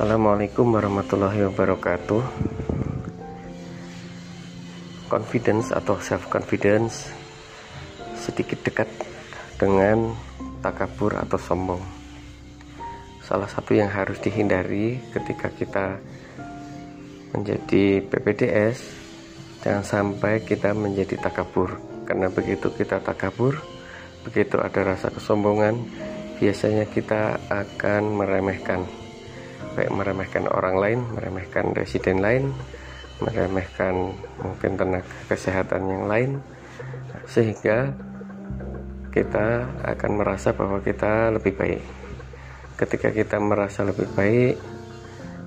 Assalamualaikum warahmatullahi wabarakatuh. Confidence atau self confidence sedikit dekat dengan takabur atau sombong. Salah satu yang harus dihindari ketika kita menjadi PPDS Jangan sampai kita menjadi takabur. Karena begitu kita takabur Begitu ada rasa kesombongan Biasanya kita akan meremehkan baik meremehkan orang lain, meremehkan residen lain, meremehkan mungkin tenaga kesehatan yang lain, sehingga kita akan merasa bahwa kita lebih baik. Ketika kita merasa lebih baik,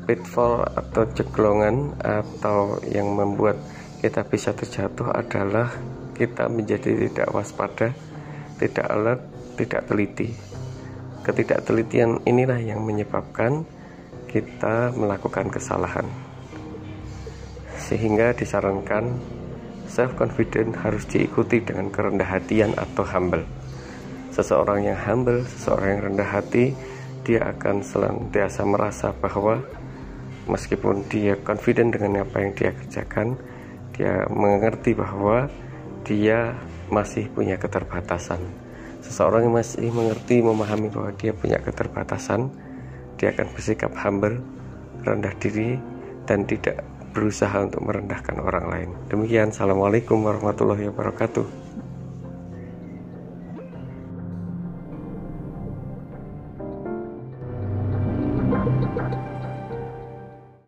pitfall atau ceklongan atau yang membuat kita bisa terjatuh adalah kita menjadi tidak waspada, tidak alert, tidak teliti. Ketidaktelitian inilah yang menyebabkan kita melakukan kesalahan. Sehingga disarankan self confident harus diikuti dengan kerendah hatian atau humble. Seseorang yang humble, seseorang yang rendah hati, dia akan senantiasa merasa bahwa meskipun dia confident dengan apa yang dia kerjakan, dia mengerti bahwa dia masih punya keterbatasan. Seseorang yang masih mengerti, memahami bahwa dia punya keterbatasan, dia akan bersikap humble, rendah diri, dan tidak berusaha untuk merendahkan orang lain. Demikian, Assalamualaikum warahmatullahi wabarakatuh.